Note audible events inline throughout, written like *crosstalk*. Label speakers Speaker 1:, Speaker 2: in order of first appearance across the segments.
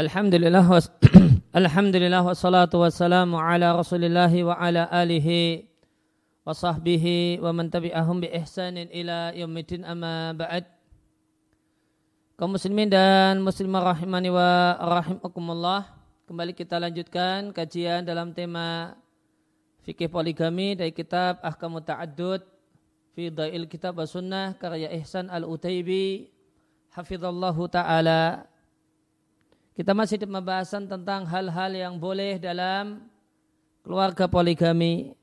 Speaker 1: Alhamdulillah was *clears throat* Alhamdulillah wassalatu wassalamu ala Rasulillah wa ala alihi wa sahbihi wa man tabi'ahum bi ihsanin ila yaumiddin amma ba'd. Kaum muslimin dan muslimah rahimani wa rahimakumullah. Kembali kita lanjutkan kajian dalam tema fikih poligami dari kitab Ahkamu Ta'addud fi Dhail Kitab wa Sunnah karya Ihsan Al-Utaibi hafizallahu taala kita masih di pembahasan tentang hal-hal yang boleh dalam keluarga poligami.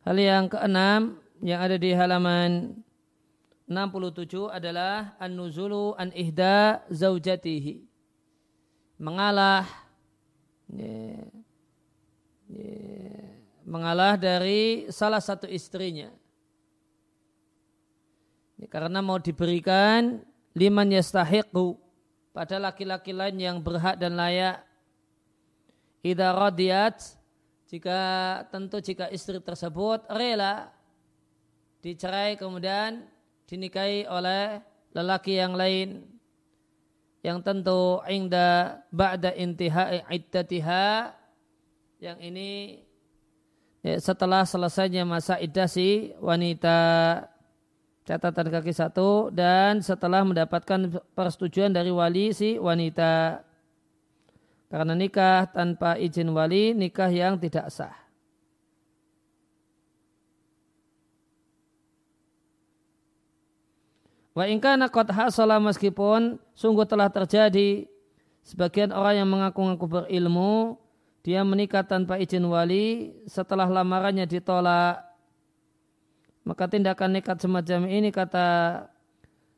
Speaker 1: Hal yang keenam yang ada di halaman 67 adalah an-nuzulu an ihda zaujatihi. Mengalah ya, ya, mengalah dari salah satu istrinya. Ya, karena mau diberikan liman yastahiqu pada laki-laki lain yang berhak dan layak. Idza radiyat jika tentu jika istri tersebut rela dicerai kemudian dinikahi oleh lelaki yang lain yang tentu ingda ba'da intihai iddatiha yang ini ya, setelah selesainya masa iddah si wanita catatan kaki satu. Dan setelah mendapatkan persetujuan dari wali si wanita. Karena nikah tanpa izin wali nikah yang tidak sah. Wa ingkana qad hasala meskipun sungguh telah terjadi sebagian orang yang mengaku-ngaku berilmu dia menikah tanpa izin wali setelah lamarannya ditolak maka tindakan nekat semacam ini kata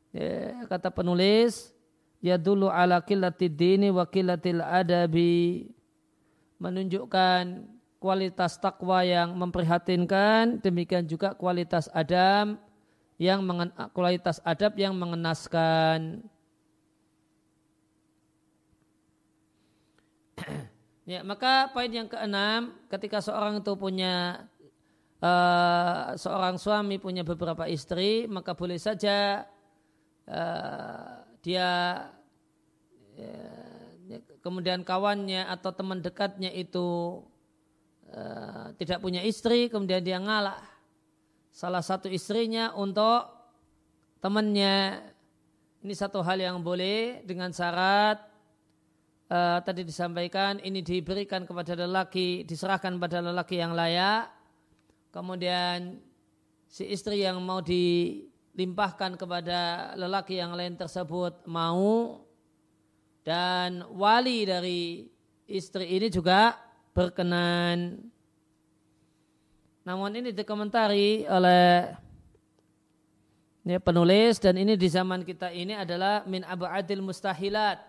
Speaker 1: ya, kata penulis ya dulu ala killatid dini wa killatil adabi menunjukkan kualitas takwa yang memprihatinkan demikian juga kualitas adab yang mengen, kualitas adab yang mengenaskan. *clears throat* Ya maka poin yang keenam ketika seorang itu punya uh, seorang suami punya beberapa istri, maka boleh saja uh, dia uh, kemudian kawannya atau teman dekatnya itu uh, tidak punya istri, kemudian dia ngalah salah satu istrinya untuk temannya. Ini satu hal yang boleh dengan syarat uh, tadi disampaikan ini diberikan kepada lelaki, diserahkan pada lelaki yang layak kemudian si istri yang mau dilimpahkan kepada lelaki yang lain tersebut mau dan wali dari istri ini juga berkenan. Namun ini dikomentari oleh ya, penulis dan ini di zaman kita ini adalah min abu adil mustahilat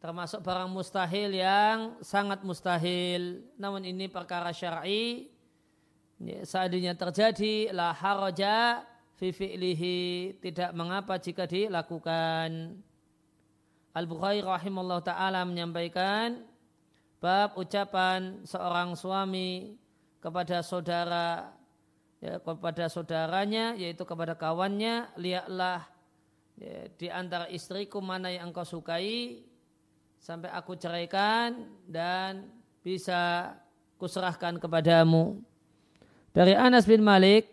Speaker 1: termasuk barang mustahil yang sangat mustahil. Namun ini perkara syar'i ya, seandainya terjadi la haraja fi fi'lihi. Tidak mengapa jika dilakukan. Al-Bukhari rahimahullah ta'ala menyampaikan bab ucapan seorang suami kepada saudara ya, kepada saudaranya yaitu kepada kawannya lihatlah ya, di antara istriku mana yang engkau sukai sampai aku ceraikan dan bisa kuserahkan kepadamu dari Anas bin Malik,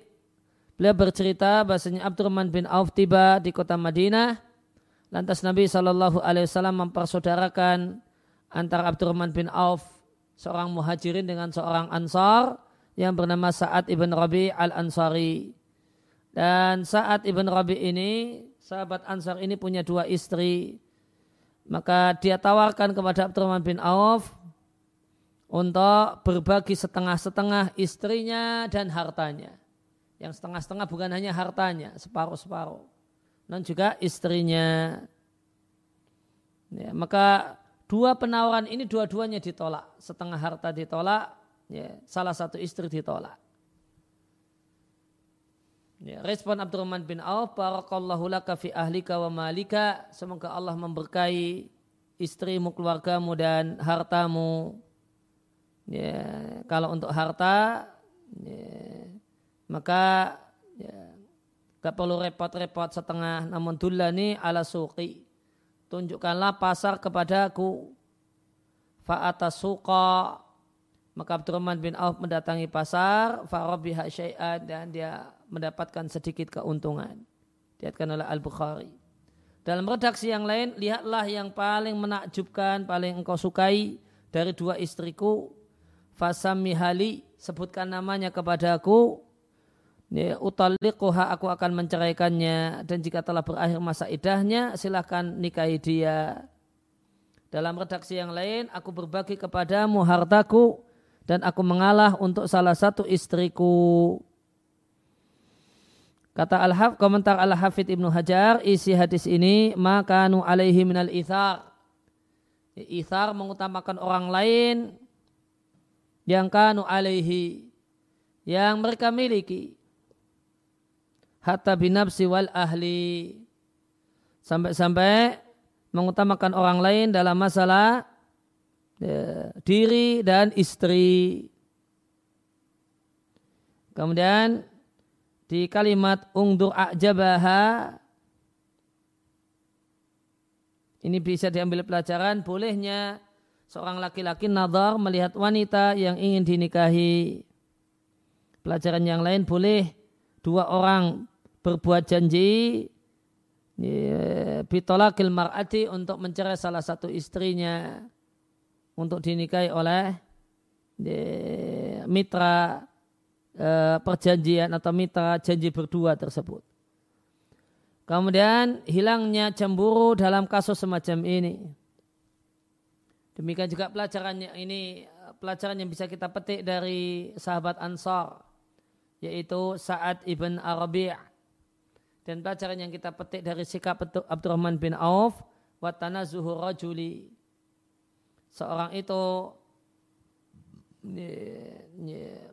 Speaker 1: beliau bercerita bahasanya Abdurrahman bin Auf tiba di kota Madinah. Lantas Nabi Shallallahu Alaihi Wasallam mempersaudarakan antara Abdurrahman bin Auf seorang muhajirin dengan seorang ansar yang bernama Sa'ad ibn Rabi al Ansari. Dan Sa'ad ibn Rabi ini, sahabat Ansar ini punya dua istri. Maka dia tawarkan kepada Abdurrahman bin Auf untuk berbagi setengah-setengah istrinya dan hartanya. Yang setengah-setengah bukan hanya hartanya, separuh-separuh. Dan juga istrinya. Ya, maka dua penawaran ini dua-duanya ditolak. Setengah harta ditolak, ya, salah satu istri ditolak. Ya, respon Abdurrahman bin Auf, Barakallahu laka fi ahlika wa malika. Semoga Allah memberkahi istrimu, keluargamu dan hartamu ya, kalau untuk harta ya, maka ya, gak perlu repot-repot setengah namun dulani ala suqi tunjukkanlah pasar kepadaku. Fa'ata suqa maka Abdurrahman bin Auf mendatangi pasar, farabiha syai'an dan dia mendapatkan sedikit keuntungan. Diatkan oleh Al-Bukhari. Dalam redaksi yang lain, lihatlah yang paling menakjubkan, paling engkau sukai dari dua istriku. Fasami hali, sebutkan namanya kepadaku. Utaliquha aku akan menceraikannya dan jika telah berakhir masa idahnya silahkan nikahi dia. Dalam redaksi yang lain, aku berbagi kepadamu hartaku dan aku mengalah untuk salah satu istriku. Kata al haf komentar Al-Hafidh Ibnu Hajar, isi hadis ini, maka nu alaihi minal ithar. Ithar mengutamakan orang lain yang kanu alaihi, yang mereka miliki. Hatta binafsi wal ahli. Sampai-sampai mengutamakan orang lain dalam masalah ya, diri dan istri. Kemudian di kalimat ungdur a'jabaha ini bisa diambil pelajaran bolehnya seorang laki-laki nazar melihat wanita yang ingin dinikahi. Pelajaran yang lain boleh dua orang berbuat janji bitolakil mar'ati untuk mencerai salah satu istrinya untuk dinikahi oleh mitra e, perjanjian atau mitra janji berdua tersebut. Kemudian hilangnya cemburu dalam kasus semacam ini. Demikian juga pelajarannya ini pelajaran yang bisa kita petik dari sahabat Ansar yaitu Sa'ad ibn Arabi' dan pelajaran yang kita petik dari sikap Abdurrahman bin Auf wa tanazuhu rajuli. Seorang itu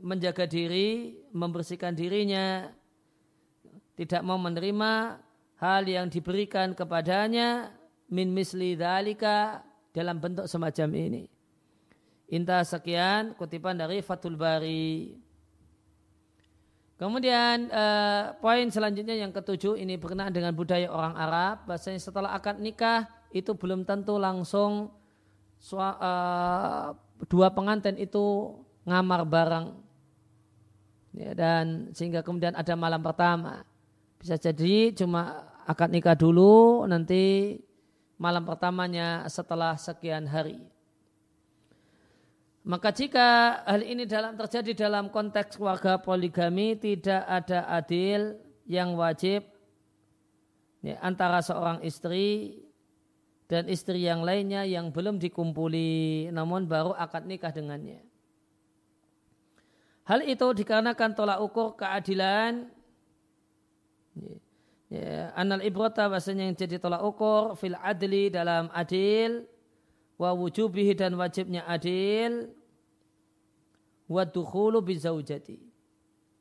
Speaker 1: menjaga diri, membersihkan dirinya, tidak mau menerima hal yang diberikan kepadanya min misli dalika dalam bentuk semacam ini. Inta sekian kutipan dari Fatul Bari. Kemudian eh, poin selanjutnya yang ketujuh ini berkenaan dengan budaya orang Arab. Bahasanya setelah akad nikah itu belum tentu langsung uh, dua pengantin itu ngamar bareng ya, dan sehingga kemudian ada malam pertama bisa jadi cuma akad nikah dulu nanti malam pertamanya setelah sekian hari maka jika hal ini dalam terjadi dalam konteks keluarga poligami tidak ada adil yang wajib ya, antara seorang istri dan istri yang lainnya yang belum dikumpuli namun baru akad nikah dengannya. Hal itu dikarenakan tolak ukur keadilan ya, anal ibrata bahasanya yang jadi tolak ukur fil adli dalam adil wa wujubihi dan wajibnya adil wa dukhulu bizaujati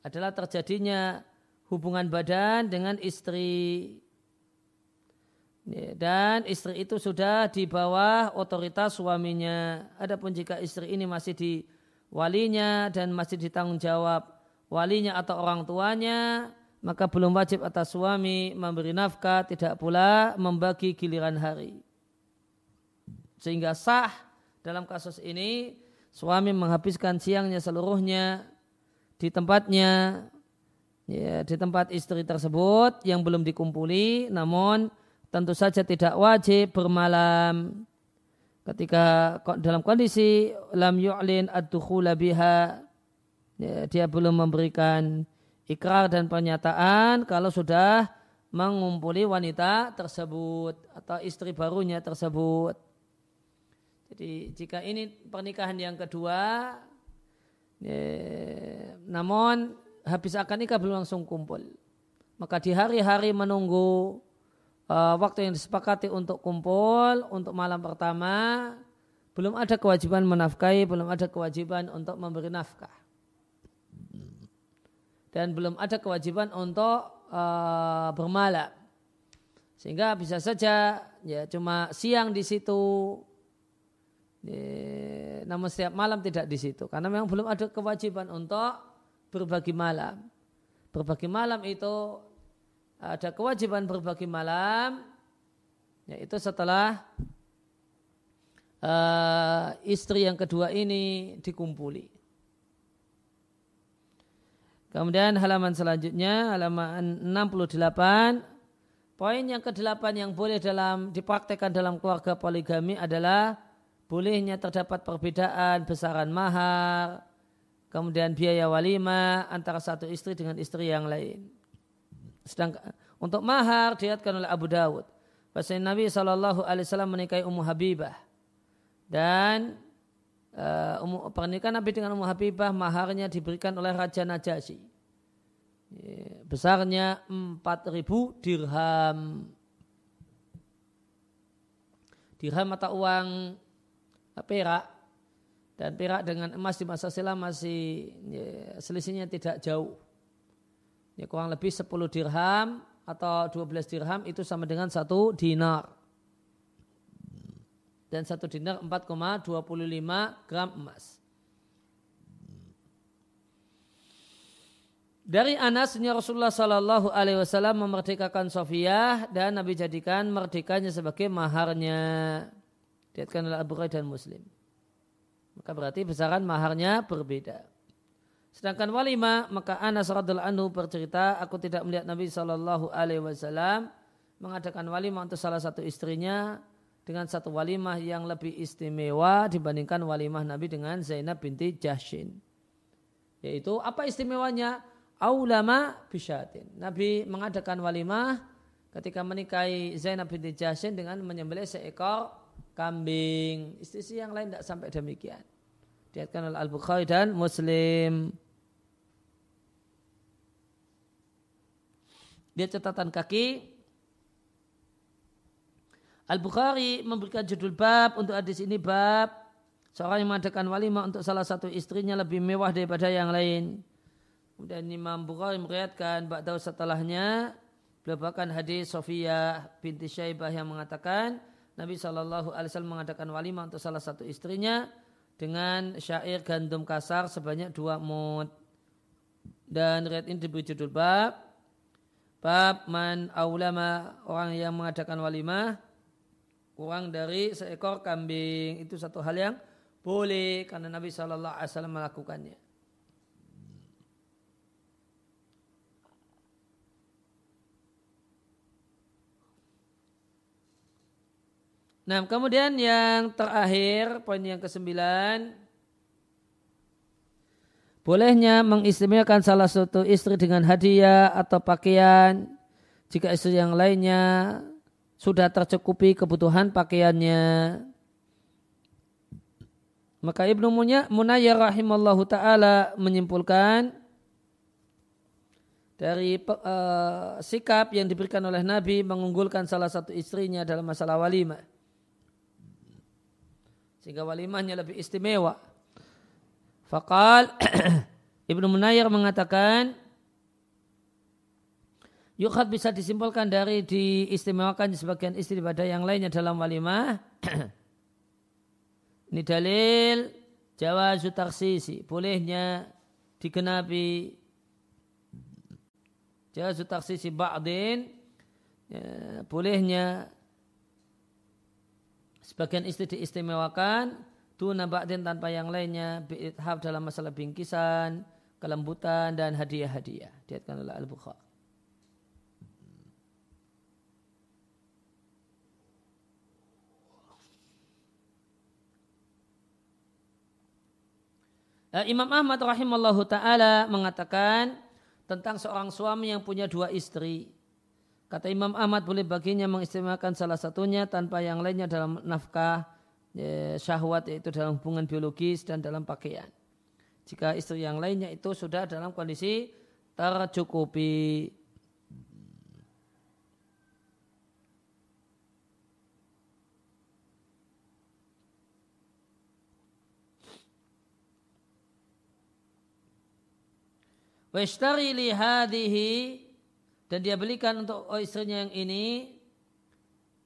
Speaker 1: adalah terjadinya hubungan badan dengan istri Ya, dan istri itu sudah di bawah otoritas suaminya. Adapun jika istri ini masih di walinya dan masih ditanggung jawab walinya atau orang tuanya, maka belum wajib atas suami memberi nafkah, tidak pula membagi giliran hari. Sehingga sah dalam kasus ini suami menghabiskan siangnya seluruhnya di tempatnya, ya, di tempat istri tersebut yang belum dikumpuli, namun tentu saja tidak wajib bermalam ketika dalam kondisi lam yu'lin ad-dukhula biha ya, dia belum memberikan ikrar dan pernyataan kalau sudah mengumpuli wanita tersebut atau istri barunya tersebut. Jadi jika ini pernikahan yang kedua, ya, namun habis akan nikah belum langsung kumpul. Maka di hari-hari menunggu uh, waktu yang disepakati untuk kumpul untuk malam pertama belum ada kewajiban menafkahi, belum ada kewajiban untuk memberi nafkah. Dan belum ada kewajiban untuk uh, bermalam. Sehingga bisa saja ya cuma siang di situ ya, namun setiap malam tidak di situ karena memang belum ada kewajiban untuk berbagi malam. Berbagi malam itu ada kewajiban berbagi malam Yaitu setelah uh, istri yang kedua ini dikumpuli. Kemudian halaman selanjutnya, halaman 68, poin yang ke-8 yang boleh dalam dipraktekkan dalam keluarga poligami adalah bolehnya terdapat perbedaan besaran mahar, kemudian biaya walimah antara satu istri dengan istri yang lain. Sedangkan untuk mahar dilihatkan oleh Abu Dawud. Bahasa Nabi SAW menikahi Ummu Habibah. Dan uh, pernikahan Nabi dengan Ummu Habibah maharnya diberikan oleh Raja Najasyi. Besarnya 4000 dirham. Dirham atau uang perak dan perak dengan emas di masa silam masih ya, selisihnya tidak jauh. Ya, kurang lebih 10 dirham atau 12 dirham itu sama dengan satu dinar. Dan satu dinar 4,25 gram emas. Dari Anasnya Rasulullah Sallallahu Alaihi Wasallam memerdekakan Sofiyah dan Nabi jadikan merdekanya sebagai maharnya. Diatkan oleh Abu dan Muslim. Maka berarti besaran maharnya berbeda. Sedangkan walimah, maka Anas radhiallahu anhu bercerita, aku tidak melihat Nabi Shallallahu Alaihi Wasallam mengadakan walimah untuk salah satu istrinya dengan satu walimah yang lebih istimewa dibandingkan walimah Nabi dengan Zainab binti Jahshin. Yaitu apa istimewanya? aulama bisyatin. Nabi mengadakan walimah ketika menikahi Zainab binti Jashin dengan menyembelih seekor kambing. Istri yang lain tidak sampai demikian. Diatkan oleh Al-Bukhari dan Muslim. Dia catatan kaki. Al-Bukhari memberikan judul bab untuk hadis ini bab seorang yang mengadakan walimah untuk salah satu istrinya lebih mewah daripada yang lain. Kemudian Imam Bukhari meriatkan Ba'daw setelahnya beliau bahkan hadis Sofia binti Syaibah yang mengatakan Nabi Shallallahu Alaihi Wasallam mengadakan walimah untuk salah satu istrinya dengan syair gandum kasar sebanyak dua mut dan riat ini diberi judul bab bab man aulama orang yang mengadakan walimah kurang dari seekor kambing itu satu hal yang boleh karena Nabi Shallallahu Alaihi Wasallam melakukannya. Nah, kemudian yang terakhir, poin yang kesembilan, bolehnya mengistimewakan salah satu istri dengan hadiah atau pakaian jika istri yang lainnya sudah tercukupi kebutuhan pakaiannya. Maka Ibnu Munayyar rahimallahu taala menyimpulkan dari uh, sikap yang diberikan oleh Nabi mengunggulkan salah satu istrinya dalam masalah walimah. Sehingga walimahnya lebih istimewa. Fakal *clears throat* Ibnu Munayir mengatakan Yukhat bisa disimpulkan dari diistimewakan sebagian istri pada yang lainnya dalam walimah. *clears throat* Ini dalil jawazu taksisi. Bolehnya digenapi jawazu taksisi ba'din. Ya, bolehnya Sebagian istri diistimewakan tuna ba'din tanpa yang lainnya bi'ithab dalam masalah bingkisan, kelembutan dan hadiah-hadiah. Diatkan oleh Al-Bukhari. Imam Ahmad rahimallahu taala mengatakan tentang seorang suami yang punya dua istri. Kata Imam Ahmad boleh baginya mengistimewakan salah satunya tanpa yang lainnya dalam nafkah ya, syahwat yaitu dalam hubungan biologis dan dalam pakaian. Jika istri yang lainnya itu sudah dalam kondisi tercukupi. Washtari li hadhihi dan dia belikan untuk oh, istrinya yang ini.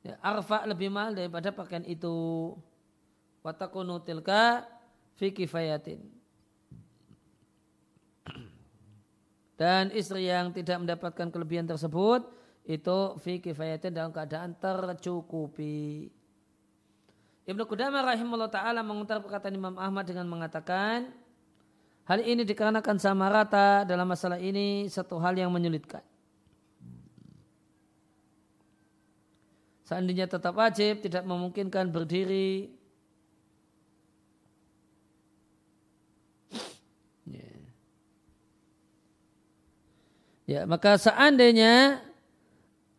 Speaker 1: Ya, arfa lebih mahal daripada pakaian itu. Watakunu tilka fi kifayatin. Dan istri yang tidak mendapatkan kelebihan tersebut itu fi kifayatin dalam keadaan tercukupi. Ibnu Qudamah rahimahullah ta'ala mengutara perkataan Imam Ahmad dengan mengatakan hal ini dikarenakan sama rata dalam masalah ini satu hal yang menyulitkan. Seandainya tetap wajib tidak memungkinkan berdiri. Ya, ya maka seandainya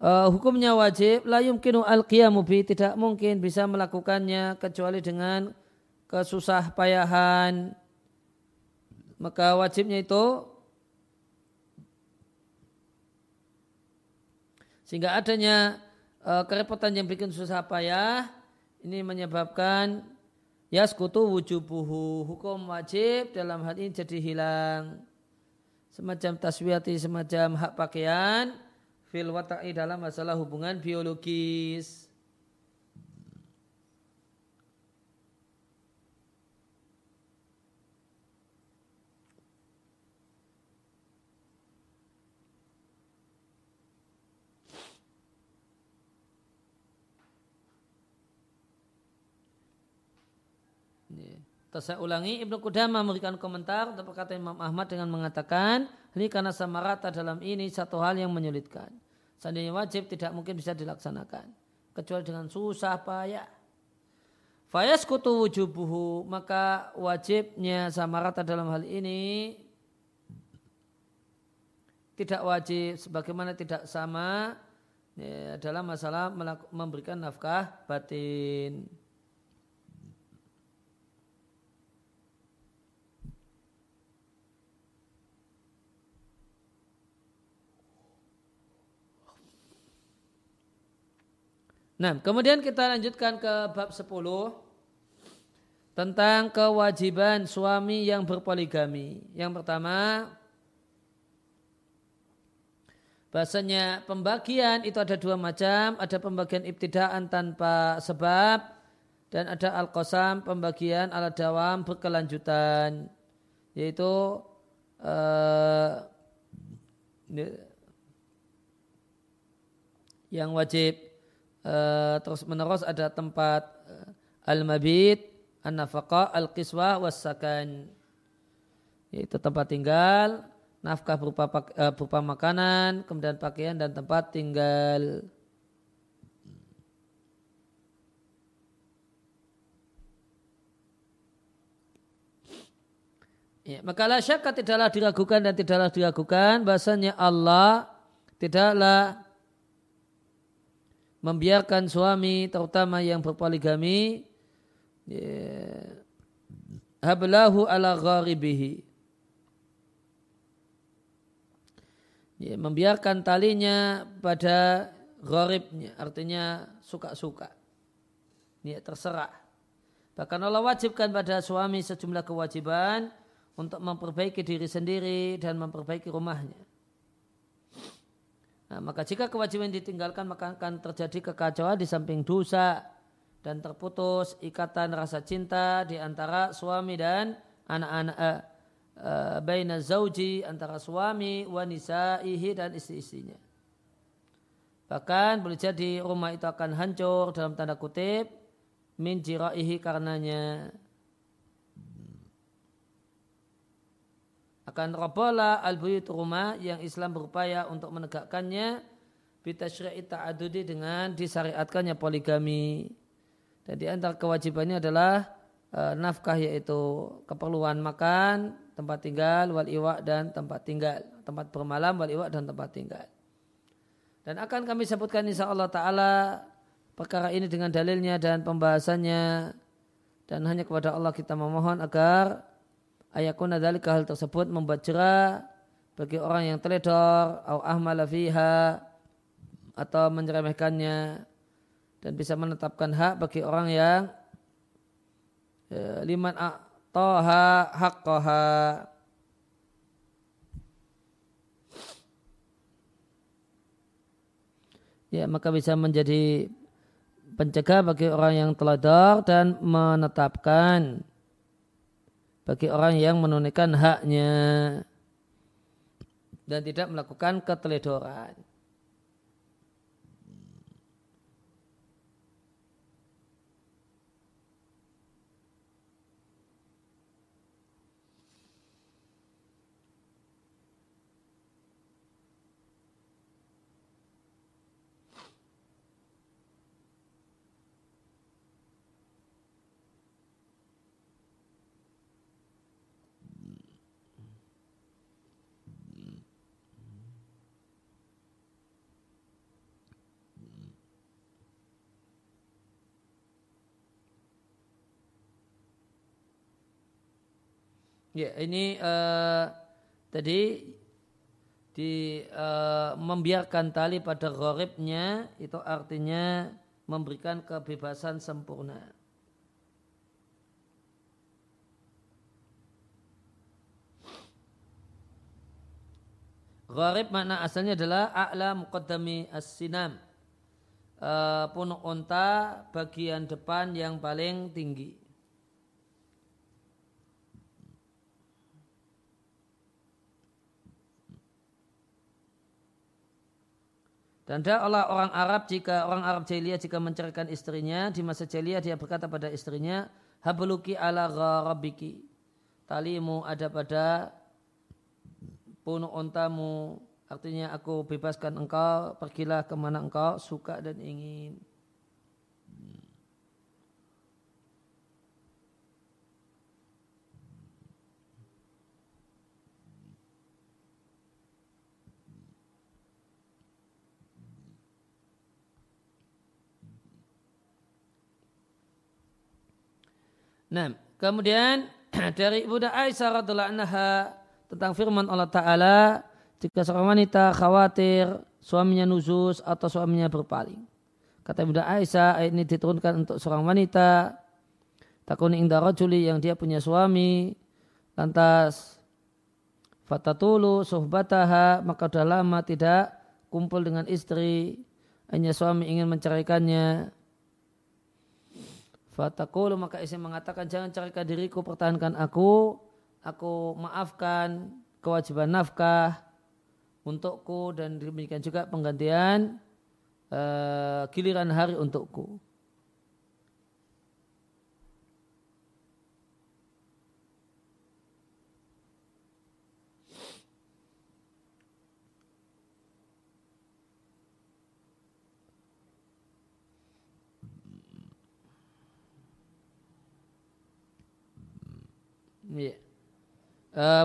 Speaker 1: uh, hukumnya wajib la yumkinu al qiyamu bi tidak mungkin bisa melakukannya kecuali dengan kesusah payahan maka wajibnya itu sehingga adanya uh, kerepotan yang bikin susah payah ini menyebabkan yaskutu wujubuhu hukum wajib dalam hal ini jadi hilang semacam taswiyati semacam hak pakaian fil wata'i dalam masalah hubungan biologis. Terus saya ulangi, Ibnu Qudamah memberikan komentar untuk perkata Imam Ahmad dengan mengatakan, ini karena sama rata dalam ini satu hal yang menyulitkan. Seandainya wajib tidak mungkin bisa dilaksanakan. Kecuali dengan susah payah. Fayas kutu wujubuhu, maka wajibnya sama rata dalam hal ini tidak wajib sebagaimana tidak sama ya, dalam masalah memberikan nafkah batin. Nah, kemudian kita lanjutkan ke bab 10 tentang kewajiban suami yang berpoligami. Yang pertama, bahasanya pembagian itu ada dua macam, ada pembagian ibtidaan tanpa sebab dan ada al-qasam pembagian ala dawam berkelanjutan. Yaitu uh, yang wajib uh, terus menerus ada tempat uh, al-mabit, an-nafaqah, al-qiswah, was-sakan. Yaitu tempat tinggal, nafkah berupa, uh, berupa makanan, kemudian pakaian dan tempat tinggal. Ya, maka la syakka tidaklah diragukan dan tidaklah diragukan bahasanya Allah tidaklah membiarkan suami terutama yang berpoligami ya, hablahu ala gharibihi. Ya, membiarkan talinya pada gharibnya artinya suka-suka. Ya, terserah. Bahkan Allah wajibkan pada suami sejumlah kewajiban untuk memperbaiki diri sendiri dan memperbaiki rumahnya Nah, maka jika kewajiban ditinggalkan maka akan terjadi kekacauan di samping dosa dan terputus ikatan rasa cinta di antara suami dan anak-anak uh, uh, baina zauji antara suami wanisa ihi dan istri-istrinya. Bahkan boleh jadi rumah itu akan hancur dalam tanda kutip min jiraihi karenanya. Akan robola al-buyut rumah yang Islam berupaya untuk menegakkannya bitasyri'i ta'adudi dengan disyariatkannya poligami. Dan di antara kewajibannya adalah e, nafkah yaitu keperluan makan, tempat tinggal, wal iwa dan tempat tinggal. Tempat bermalam, wal iwa dan tempat tinggal. Dan akan kami sebutkan insya Allah Ta'ala perkara ini dengan dalilnya dan pembahasannya. Dan hanya kepada Allah kita memohon agar ayakuna dalika hal tersebut membuat jerah bagi orang yang teledor au ahmala fiha atau menyeremehkannya dan bisa menetapkan hak bagi orang yang ya, liman a'taha haqqaha ya maka bisa menjadi pencegah bagi orang yang teledor dan menetapkan bagi orang yang menunaikan haknya dan tidak melakukan keteledoran. Ya, ini uh, tadi di uh, membiarkan tali pada gharibnya itu artinya memberikan kebebasan sempurna. Gharib makna asalnya adalah a'la muqaddami as-sinam. Uh, punuk unta bagian depan yang paling tinggi. Dan Allah orang Arab jika orang Arab jahiliyah jika menceraikan istrinya di masa jahiliyah dia berkata pada istrinya habluki ala gharabiki. Talimu ada pada punuk ontamu. Artinya aku bebaskan engkau pergilah ke mana engkau suka dan ingin Nah, kemudian *clears throat* dari Ibu Aisyah radhiallahu anha tentang firman Allah Ta'ala jika seorang wanita khawatir suaminya nuzus atau suaminya berpaling. Kata Ibu Aisyah ayat ini diturunkan untuk seorang wanita takun inda rajuli yang dia punya suami lantas fatatulu suhbataha maka sudah lama tidak kumpul dengan istri hanya suami ingin menceraikannya Fatakulu maka istri mengatakan jangan carikan diriku pertahankan aku. Aku maafkan kewajiban nafkah untukku dan demikian juga penggantian uh, giliran hari untukku.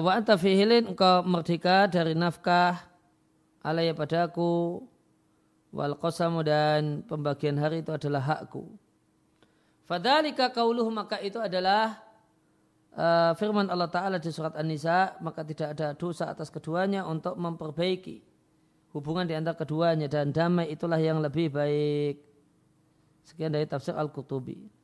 Speaker 1: Wa anta fihilin engkau merdeka dari nafkah alaya padaku wal qasamu dan pembagian hari itu adalah hakku. Fadalika kauluh maka itu adalah uh, firman Allah Ta'ala di surat An-Nisa maka tidak ada dosa atas keduanya untuk memperbaiki hubungan di antara keduanya dan damai itulah yang lebih baik. Sekian dari tafsir Al-Qutubi.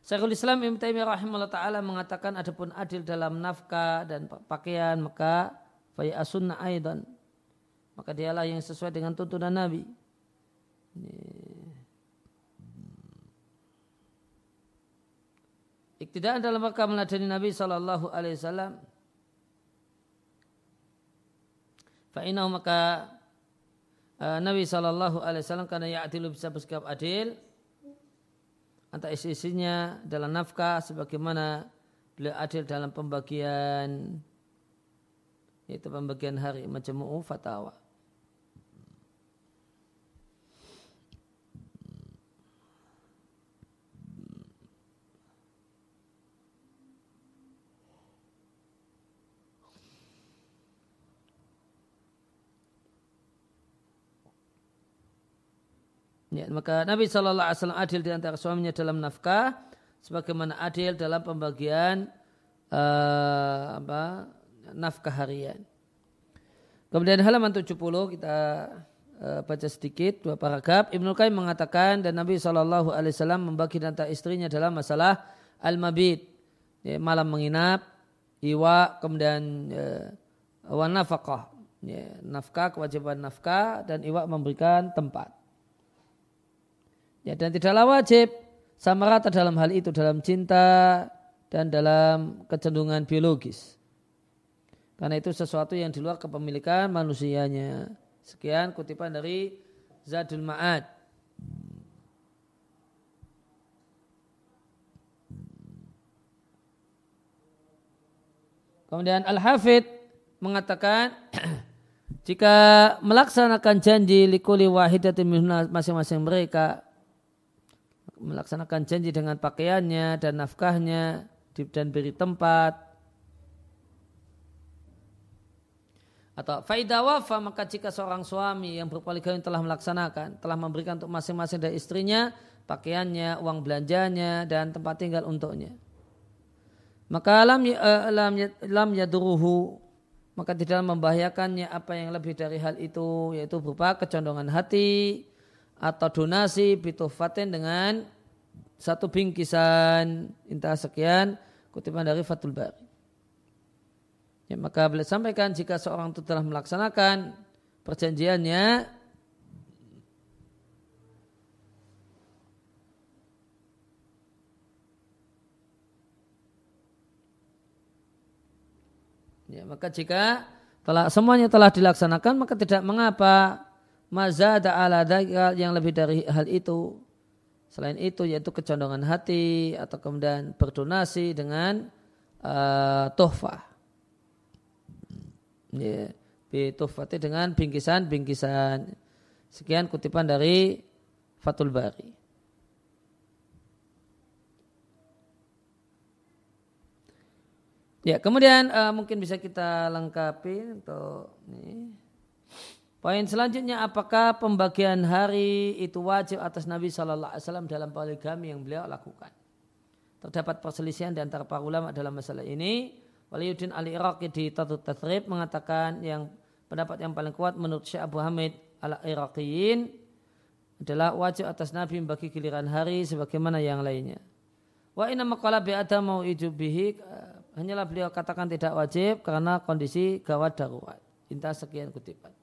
Speaker 1: Syekhul Islam Ibn Taimiyah rahimahullah taala mengatakan adapun adil dalam nafkah dan pakaian maka faya asunna aidan maka dialah yang sesuai dengan tuntunan Nabi. Iktidaan dalam rangka meladani Nabi Sallallahu Alaihi Wasallam. Fa'inau maka uh, Nabi Sallallahu Alaihi Wasallam karena ya'adilu bisa bersikap adil antara isi-isinya dalam nafkah sebagaimana beliau adil dalam pembagian yaitu pembagian hari majmu'u fatawa. Ya, maka Nabi Shallallahu Alaihi Wasallam adil di antara suaminya dalam nafkah, sebagaimana adil dalam pembagian uh, apa, nafkah harian. Kemudian halaman 70 kita uh, baca sedikit dua paragraf. Ibnu Qayyim mengatakan dan Nabi Shallallahu Alaihi Wasallam membagi antara istrinya dalam masalah al-mabit, ya, malam menginap, iwa, kemudian uh, wan nafkah, ya, nafkah kewajiban nafkah dan iwa memberikan tempat. Ya, dan tidaklah wajib sama rata dalam hal itu dalam cinta dan dalam kecenderungan biologis. Karena itu sesuatu yang di luar kepemilikan manusianya. Sekian kutipan dari Zadul Ma'ad. Kemudian Al-Hafidh mengatakan *clears throat* jika melaksanakan janji likuli wahidatin masing-masing mereka melaksanakan janji dengan pakaiannya dan nafkahnya dan beri tempat atau faidah wafa maka jika seorang suami yang berpoligami telah melaksanakan telah memberikan untuk masing-masing dari istrinya pakaiannya, uang belanjanya dan tempat tinggal untuknya. maka lam uh, lam, lam yaduruhu maka tidak membahayakannya apa yang lebih dari hal itu yaitu berupa kecondongan hati atau donasi bitufatin dengan satu bingkisan intah sekian kutipan dari Fatul Bari. Ya, maka boleh sampaikan jika seorang itu telah melaksanakan perjanjiannya Ya, maka jika telah semuanya telah dilaksanakan maka tidak mengapa mazada ala yang lebih dari hal itu. Selain itu yaitu kecondongan hati atau kemudian berdonasi dengan uh, tohfah. Ya, bitufati dengan bingkisan-bingkisan. Sekian kutipan dari Fatul Bari. Ya, kemudian uh, mungkin bisa kita lengkapi untuk ini. Poin selanjutnya apakah pembagian hari itu wajib atas Nabi Shallallahu Alaihi Wasallam dalam poligami yang beliau lakukan? Terdapat perselisihan di antara para ulama dalam masalah ini. Waliyuddin Ali Iraqi di Tatut Tathrib mengatakan yang pendapat yang paling kuat menurut Syekh Abu Hamid al Iraqiyin adalah wajib atas Nabi membagi giliran hari sebagaimana yang lainnya. Wa inna maqala bi'ada mau ijubihi hanyalah beliau katakan tidak wajib karena kondisi gawat darurat. Inta sekian kutipan.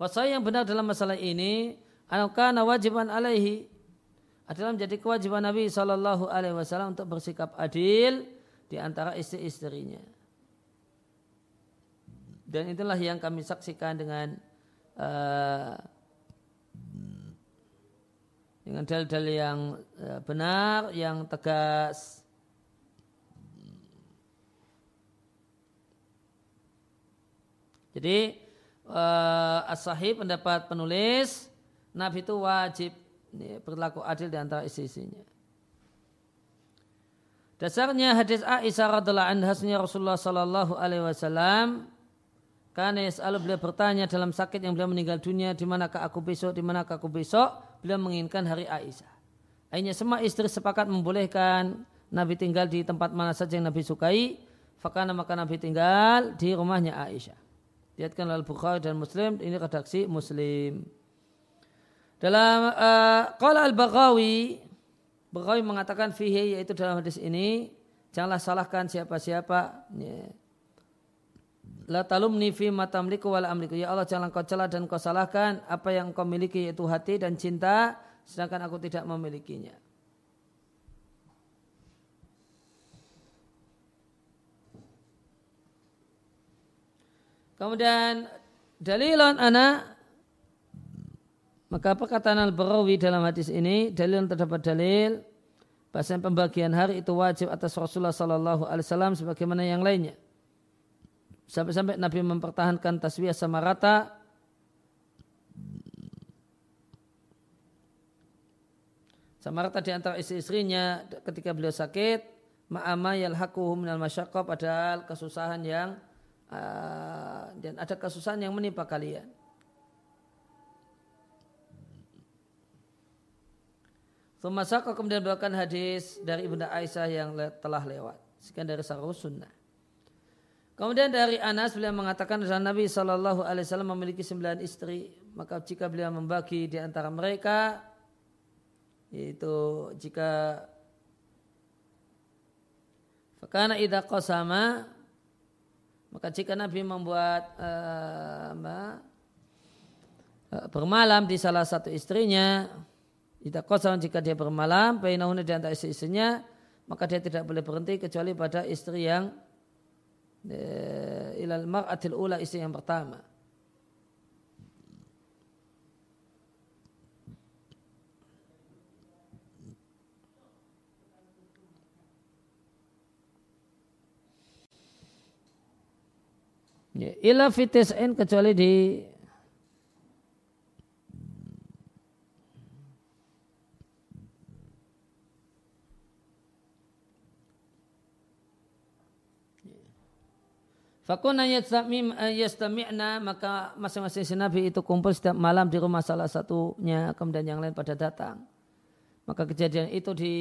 Speaker 1: Wasai yang benar dalam masalah ini, anakana wajiban alaihi adalah menjadi kewajiban Nabi Shallallahu Alaihi Wasallam untuk bersikap adil di antara istri-istrinya. Dan itulah yang kami saksikan dengan uh, dengan dalil-dalil yang uh, benar, yang tegas, Jadi uh, as-sahih pendapat penulis Nabi itu wajib ya, berlaku adil di antara isi-isinya. Dasarnya hadis Aisyah radhiallahu anha Rasulullah sallallahu alaihi wasallam karena selalu beliau bertanya dalam sakit yang beliau meninggal dunia di manakah aku besok di manakah aku besok beliau menginginkan hari Aisyah. Akhirnya semua istri sepakat membolehkan Nabi tinggal di tempat mana saja yang Nabi sukai. Fakana maka Nabi tinggal di rumahnya Aisyah. Diatkan oleh Bukhari dan Muslim, ini redaksi Muslim. Dalam uh, Qala al-Baghawi, Baghawi mengatakan fihi yaitu dalam hadis ini, janganlah salahkan siapa-siapa. Ya. La talumni fi matamliku wal amliku. Ya Allah jangan kau celah dan kau salahkan apa yang kau miliki yaitu hati dan cinta, sedangkan aku tidak memilikinya. Kemudian dalilon anak maka perkataan al-Barawi dalam hadis ini dalil terdapat dalil bahasa pembagian hari itu wajib atas Rasulullah Sallallahu Alaihi Wasallam sebagaimana yang lainnya. Sampai-sampai Nabi mempertahankan tasbih sama rata sama rata di antara istri-istrinya ketika beliau sakit ma'ama yalhaquhu minal masyaqqah padahal kesusahan yang Ah, dan ada kesusahan yang menimpa kalian. Sumasaka kemudian bawakan hadis dari Ibunda Aisyah yang telah lewat. Sekian dari Sarul Sunnah. Kemudian dari Anas beliau mengatakan bahwa Nabi Shallallahu Alaihi Wasallam memiliki sembilan istri. Maka jika beliau membagi di antara mereka, yaitu jika Fakana idha qasama maka jika Nabi membuat uh, uh, bermalam di salah satu istrinya, tidak kosong jika dia bermalam, bainahuna di antara istri-istrinya, maka dia tidak boleh berhenti kecuali pada istri yang uh, ilal mar'atil ula istri yang pertama. Ya, ila fitis'in kecuali di Fakuna yastami'na maka masing-masing si Nabi itu kumpul setiap malam di rumah salah satunya kemudian yang lain pada datang. Maka kejadian itu di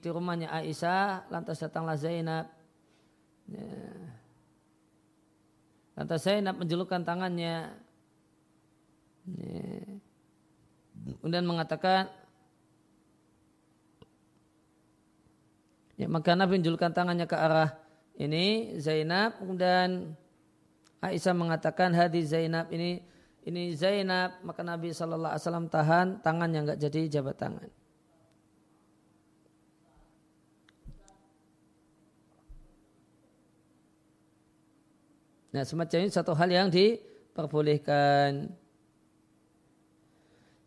Speaker 1: di rumahnya Aisyah, lantas datanglah Zainab. Ya. Lantas Zainab menjulurkan tangannya. Ya. Kemudian mengatakan, ya, maka Nabi menjulurkan tangannya ke arah ini Zainab. Kemudian Aisyah mengatakan hadis Zainab ini ini Zainab maka Nabi Shallallahu Alaihi Wasallam tahan tangan yang nggak jadi jabat tangan. Nah semacam ini satu hal yang diperbolehkan.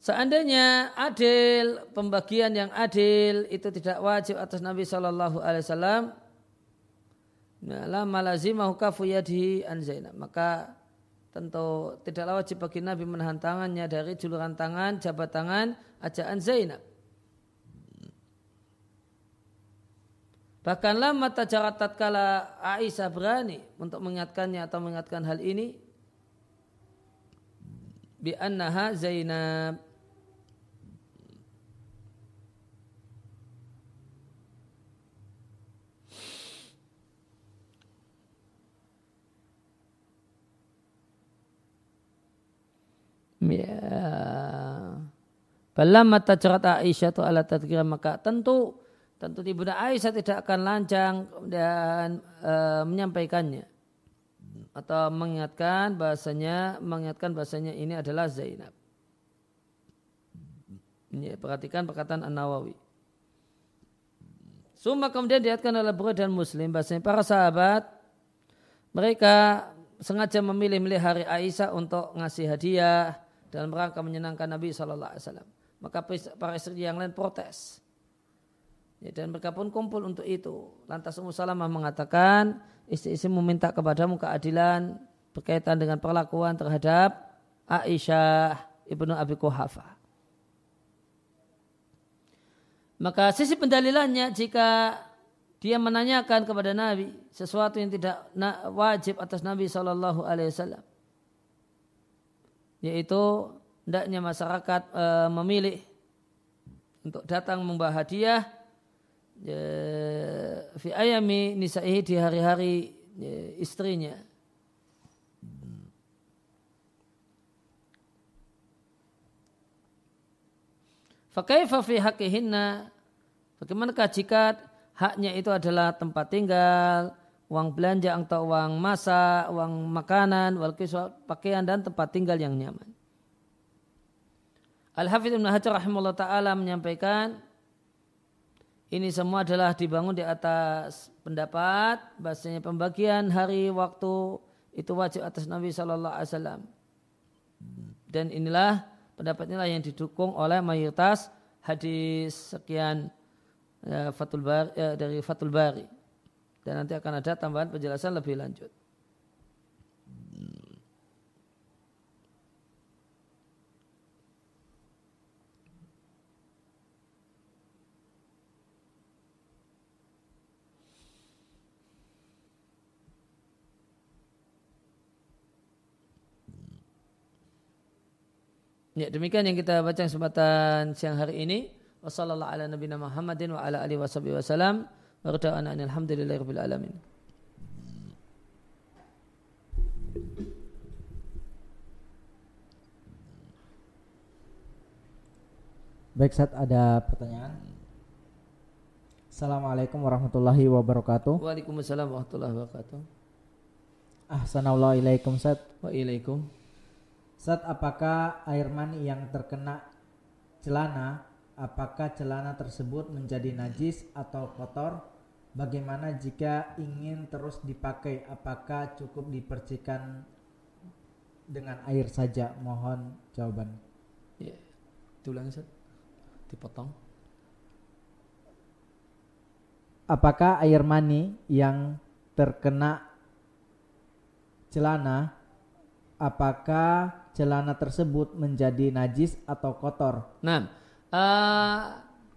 Speaker 1: Seandainya adil, pembagian yang adil itu tidak wajib atas Nabi Shallallahu Alaihi Wasallam. Nah, lama lazimahu kafu an Zainab. Maka tentu tidaklah wajib bagi Nabi menahan tangannya dari juluran tangan, jabat tangan, ajaan Zainab. Bahkan lama tajarat tatkala Aisyah berani untuk mengingatkannya atau mengingatkan hal ini bi annaha Zainab Ya. Balamma tajrat Aisyah tu ala tadkira maka tentu tentu ibunda Aisyah tidak akan lancang dan e, menyampaikannya atau mengingatkan bahasanya mengingatkan bahasanya ini adalah Zainab. Ini perhatikan perkataan An Nawawi. Suma kemudian diatkan oleh Bukhari dan Muslim bahasanya para sahabat mereka sengaja memilih-milih hari Aisyah untuk ngasih hadiah dalam rangka menyenangkan Nabi Shallallahu Alaihi Wasallam. Maka para istri yang lain protes. Ya, dan mereka pun kumpul untuk itu. Lantas Ummu Salamah mengatakan, istri-istri meminta kepadamu keadilan berkaitan dengan perlakuan terhadap Aisyah ibnu Abi Kuhafa. Maka sisi pendalilannya jika dia menanyakan kepada Nabi sesuatu yang tidak wajib atas Nabi Shallallahu Alaihi Wasallam yaitu hendaknya masyarakat e, memilih untuk datang membawa hadiah fi ayami nisa'ihi di hari-hari e, istrinya. Fakaifa fi hakihinna Bagaimanakah jika haknya itu adalah tempat tinggal, uang belanja atau uang masak, uang makanan, wal pakaian dan tempat tinggal yang nyaman. Al-Hafidh Ibn Hajar rahimahullah ta'ala menyampaikan ini semua adalah dibangun di atas pendapat bahasanya pembagian hari waktu itu wajib atas Nabi Shallallahu Alaihi Wasallam dan inilah pendapat inilah yang didukung oleh mayoritas hadis sekian ya, Fatul Bari, ya, dari Fatul Bari dan nanti akan ada tambahan penjelasan lebih lanjut. Ya, demikian yang kita baca kesempatan siang hari ini. Wassalamualaikum alamin.
Speaker 2: Baik, saat ada pertanyaan. Assalamualaikum warahmatullahi wabarakatuh.
Speaker 1: Waalaikumsalam warahmatullahi wabarakatuh.
Speaker 2: Ahsanallahu ilaikum, Sat.
Speaker 1: Wa ilaikum.
Speaker 2: Sat, apakah air mani yang terkena celana, apakah celana tersebut menjadi najis atau kotor Bagaimana jika ingin terus dipakai? Apakah cukup dipercikan dengan air saja? Mohon jawaban.
Speaker 1: Ya, tulang Ustaz. Dipotong.
Speaker 2: Apakah air mani yang terkena celana apakah celana tersebut menjadi najis atau kotor?
Speaker 1: Nah, uh,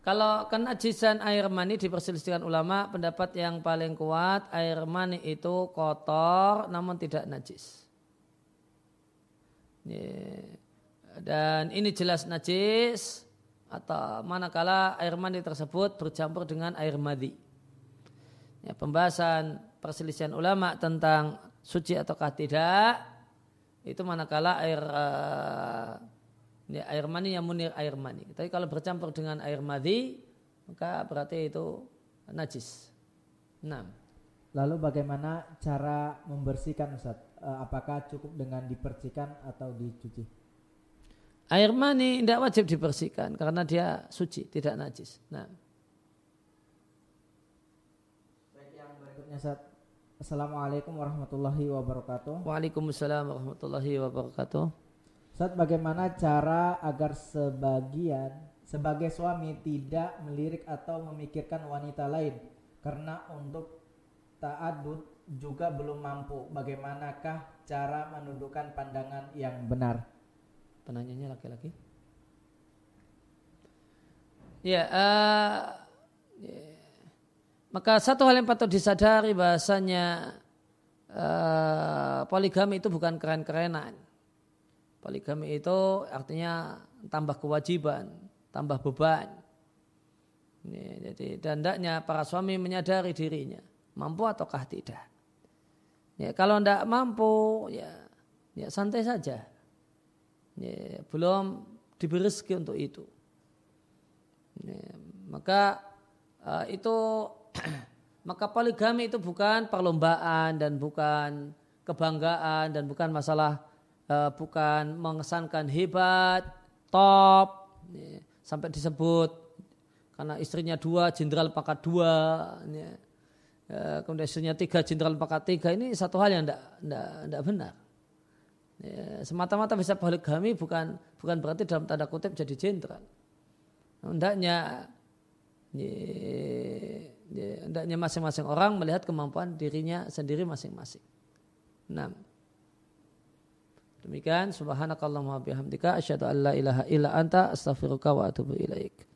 Speaker 1: kalau kenajisan air mani diperselisihkan ulama, pendapat yang paling kuat air mani itu kotor namun tidak najis. Dan ini jelas najis atau manakala air mani tersebut bercampur dengan air madi. Ya, pembahasan perselisihan ulama tentang suci ataukah tidak itu manakala air uh, ya, air mani yang munir air mani. Tapi kalau bercampur dengan air madi maka berarti itu najis. Nah.
Speaker 2: Lalu bagaimana cara membersihkan Ustaz? Uh, apakah cukup dengan dipercikan atau dicuci?
Speaker 1: Air mani tidak wajib dibersihkan karena dia suci, tidak najis. Nah.
Speaker 2: Baik yang berikutnya saat Assalamualaikum warahmatullahi wabarakatuh.
Speaker 1: Waalaikumsalam warahmatullahi wabarakatuh.
Speaker 2: Saat bagaimana cara agar sebagian sebagai suami tidak melirik atau memikirkan wanita lain karena untuk ta'adud juga belum mampu. Bagaimanakah cara menundukkan pandangan yang benar?
Speaker 1: penanyanya laki-laki ya, uh, ya maka satu hal yang patut disadari bahasanya uh, poligami itu bukan keren-kerenan. Poligami itu artinya tambah kewajiban tambah beban. Ya, jadi dan para suami menyadari dirinya mampu ataukah tidak. Ya kalau tidak mampu ya ya santai saja. Ya, belum diberi rezeki untuk itu. Ya, maka uh, itu *clears throat* maka poligami itu bukan perlombaan dan bukan kebanggaan dan bukan masalah uh, bukan mengesankan hebat, top, sampai disebut karena istrinya dua, jenderal pangkat dua, uh, kemudian istrinya tiga, jenderal pangkat tiga ini satu hal yang tidak benar. Semata-mata bisa poligami bukan bukan berarti dalam tanda kutip jadi jenderal. Hendaknya ya, ya, hendaknya masing-masing orang melihat kemampuan dirinya sendiri masing-masing. Nah. Demikian subhanakallahumma bihamdika asyhadu an la ilaha illa anta astaghfiruka wa atubu ilaik.